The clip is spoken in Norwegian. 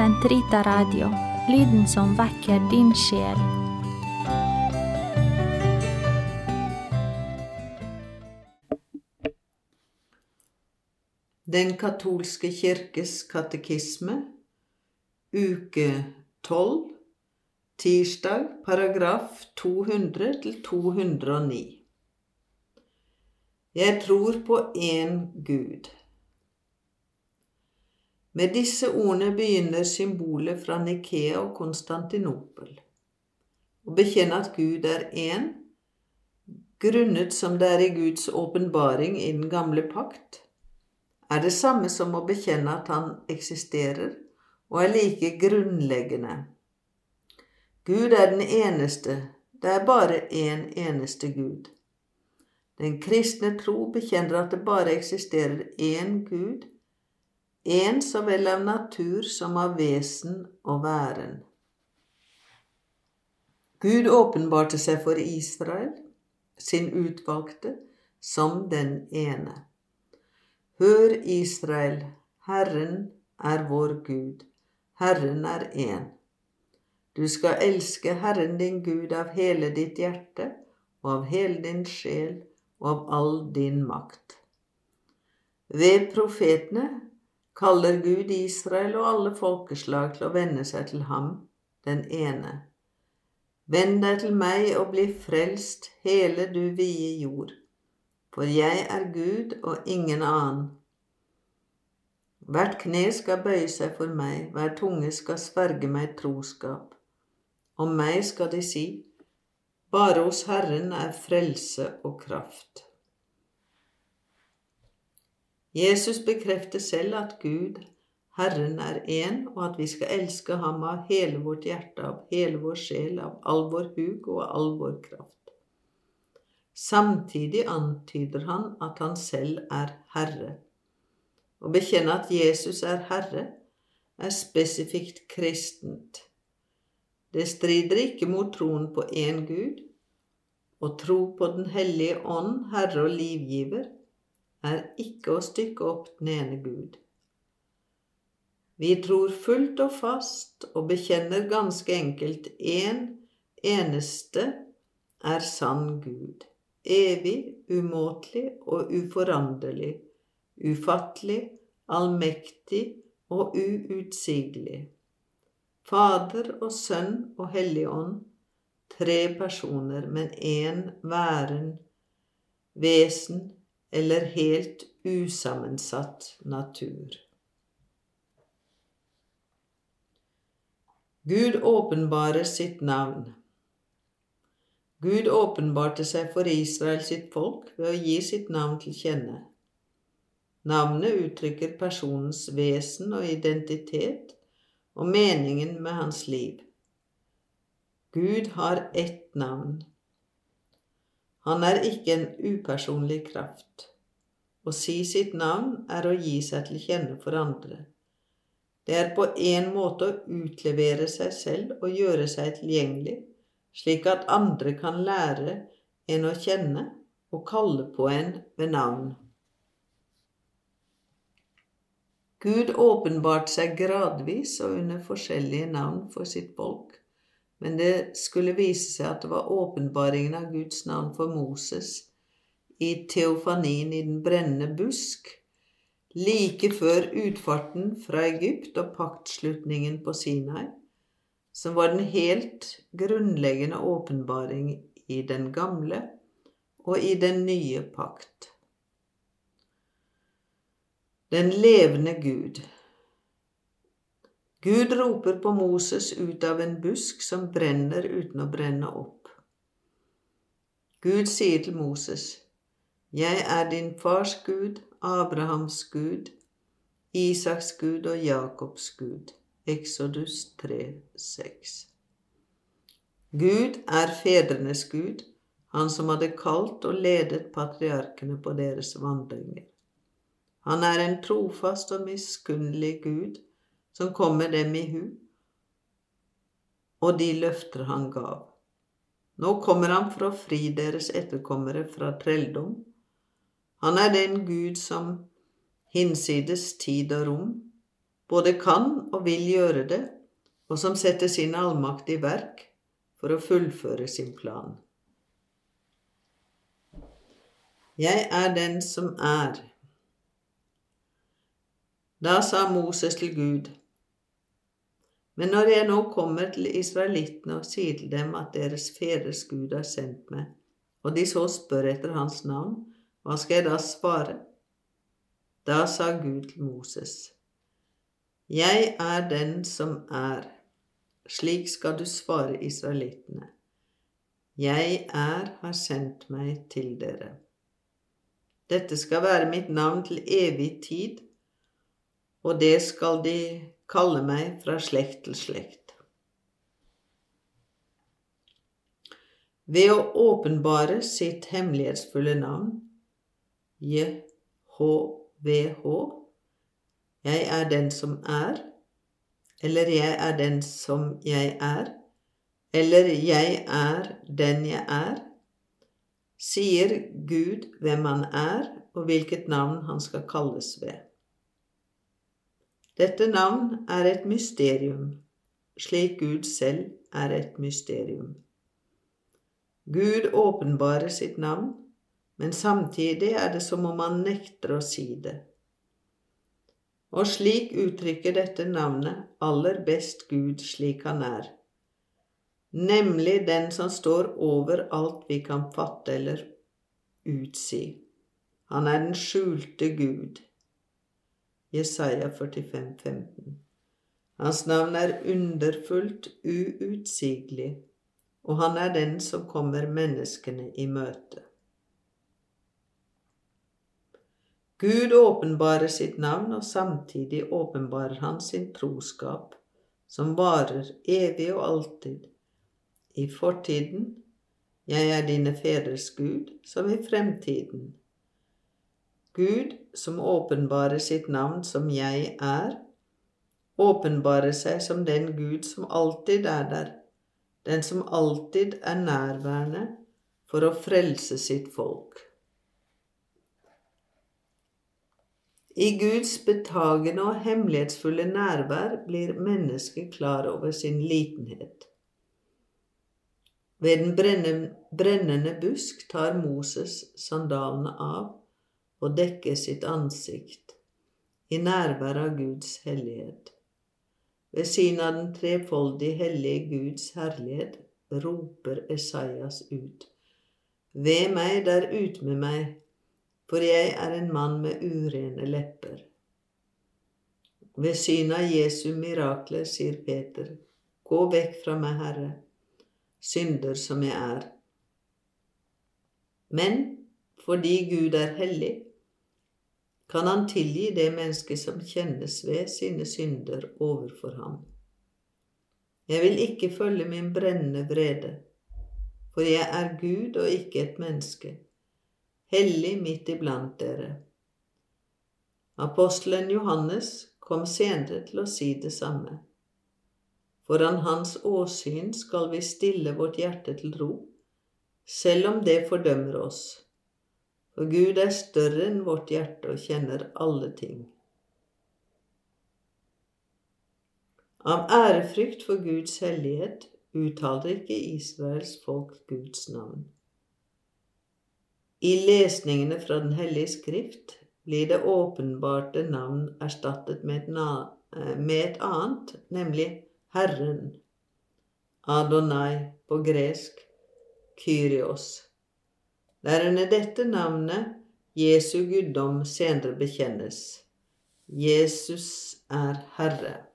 Sentrita Radio, lyden som vekker din sjel. Den katolske kirkes katekisme, uke 12, tirsdag, paragraf 200 til 209. Jeg tror på én Gud. Med disse ordene begynner symbolet fra Nikea og Konstantinopel. Å bekjenne at Gud er én, grunnet som det er i Guds åpenbaring i den gamle pakt, er det samme som å bekjenne at Han eksisterer og er like grunnleggende. Gud er den eneste, det er bare én en eneste Gud. Den kristne tro bekjenner at det bare eksisterer én Gud, en så vel av natur som av vesen og væren. Gud åpenbarte seg for Israel, sin utvalgte, som den ene. Hør, Israel, Herren er vår Gud, Herren er én. Du skal elske Herren din Gud av hele ditt hjerte og av hele din sjel og av all din makt. Ved profetene kaller Gud Israel og alle folkeslag til å vende seg til ham, den ene. Vend deg til meg og bli frelst, hele du vide jord, for jeg er Gud og ingen annen. Hvert kne skal bøye seg for meg, hver tunge skal sverge meg troskap. Om meg skal de si, bare hos Herren er frelse og kraft. Jesus bekrefter selv at Gud, Herren, er én, og at vi skal elske ham av hele vårt hjerte, av hele vår sjel, av all vår hug og all vår kraft. Samtidig antyder han at han selv er Herre. Å bekjenne at Jesus er Herre, er spesifikt kristent. Det strider ikke mot troen på én Gud. Å tro på Den hellige ånd, Herre og livgiver, er ikke å stykke opp den ene Gud. Vi tror fullt og fast og bekjenner ganske enkelt én en eneste er sann Gud, evig, umåtelig og uforanderlig, ufattelig, allmektig og uutsigelig. Fader og Sønn og Helligånd, tre personer, men én væren, vesen, eller helt usammensatt natur. Gud åpenbarer sitt navn. Gud åpenbarte seg for Israel sitt folk ved å gi sitt navn til kjenne. Navnet uttrykker personens vesen og identitet og meningen med hans liv. Gud har ett navn, han er ikke en upersonlig kraft. Å si sitt navn er å gi seg til kjenne for andre. Det er på en måte å utlevere seg selv og gjøre seg tilgjengelig, slik at andre kan lære en å kjenne og kalle på en ved navn. Gud åpenbarte seg gradvis og under forskjellige navn for sitt folk men det skulle vise seg at det var åpenbaringen av Guds navn for Moses i teofanien i den brennende busk, like før utfarten fra Egypt og paktslutningen på Sinai, som var den helt grunnleggende åpenbaring i den gamle og i den nye pakt. Den levende Gud Gud roper på Moses ut av en busk som brenner uten å brenne opp. Gud sier til Moses, Jeg er din fars Gud, Abrahams Gud, Isaks Gud og Jakobs Gud. Exodus 3, 6. Gud er fedrenes Gud, han som hadde kalt og ledet patriarkene på deres vandringer. Han er en trofast og miskunnelig Gud som kommer dem i hu, og de løfter han gav. Nå kommer han for å fri deres etterkommere fra trelldom. Han er den Gud som hinsides tid og rom både kan og vil gjøre det, og som setter sin allmakt i verk for å fullføre sin plan. Jeg er den som er. Da sa Moses til Gud, men når jeg nå kommer til israelittene og sier til dem at deres fedres Gud har sendt meg, og de så spør etter hans navn, hva skal jeg da svare? Da sa Gud til Moses, Jeg er den som er. Slik skal du svare israelittene. Jeg er har sendt meg til dere. Dette skal være mitt navn til evig tid, og det skal de kalle meg fra slekt til slekt. Ved å åpenbare sitt hemmelighetsfulle navn, JHVH, jeg er den som er, eller jeg er den som jeg er, eller jeg er den jeg er, sier Gud hvem han er, og hvilket navn han skal kalles ved. Dette navn er et mysterium, slik Gud selv er et mysterium. Gud åpenbarer sitt navn, men samtidig er det som om han nekter å si det. Og slik uttrykker dette navnet aller best Gud slik han er, nemlig den som står over alt vi kan fatte eller utsi. Han er den skjulte Gud. Jesaja 45, 15. Hans navn er underfullt, uutsigelig, og han er den som kommer menneskene i møte. Gud åpenbarer sitt navn, og samtidig åpenbarer han sin troskap, som varer evig og alltid, i fortiden, jeg er dine fedres Gud, som i fremtiden. Gud, som åpenbarer sitt navn som jeg er, åpenbarer seg som den Gud som alltid er der, den som alltid er nærværende for å frelse sitt folk. I Guds betagende og hemmelighetsfulle nærvær blir mennesket klar over sin litenhet. Ved den brennende busk tar Moses sandalene av og dekker sitt ansikt i nærvær av Guds hellighet. Ved siden av den trefoldige hellige Guds herlighet roper Esaias ut. Ved meg der ut med meg, for jeg er en mann med urene lepper. Ved synet av Jesu mirakler sier Peter, Gå vekk fra meg, Herre, synder som jeg er. Men fordi Gud er hellig, kan han tilgi det mennesket som kjennes ved sine synder overfor ham. Jeg vil ikke følge min brennende vrede, for jeg er Gud og ikke et menneske hellig midt iblant dere. Apostelen Johannes kom senere til å si det samme. Foran hans åsyn skal vi stille vårt hjerte til ro, selv om det fordømmer oss. For Gud er større enn vårt hjerte og kjenner alle ting. Av ærefrykt for Guds hellighet uttaler ikke Israels folk Guds navn. I lesningene fra Den hellige skrift blir det åpenbarte navn erstattet med et, eh, annet, nemlig Herren. Adonai på gresk, Kyrios. Under dette navnet Jesu guddom senere bekjennes. Jesus er Herre.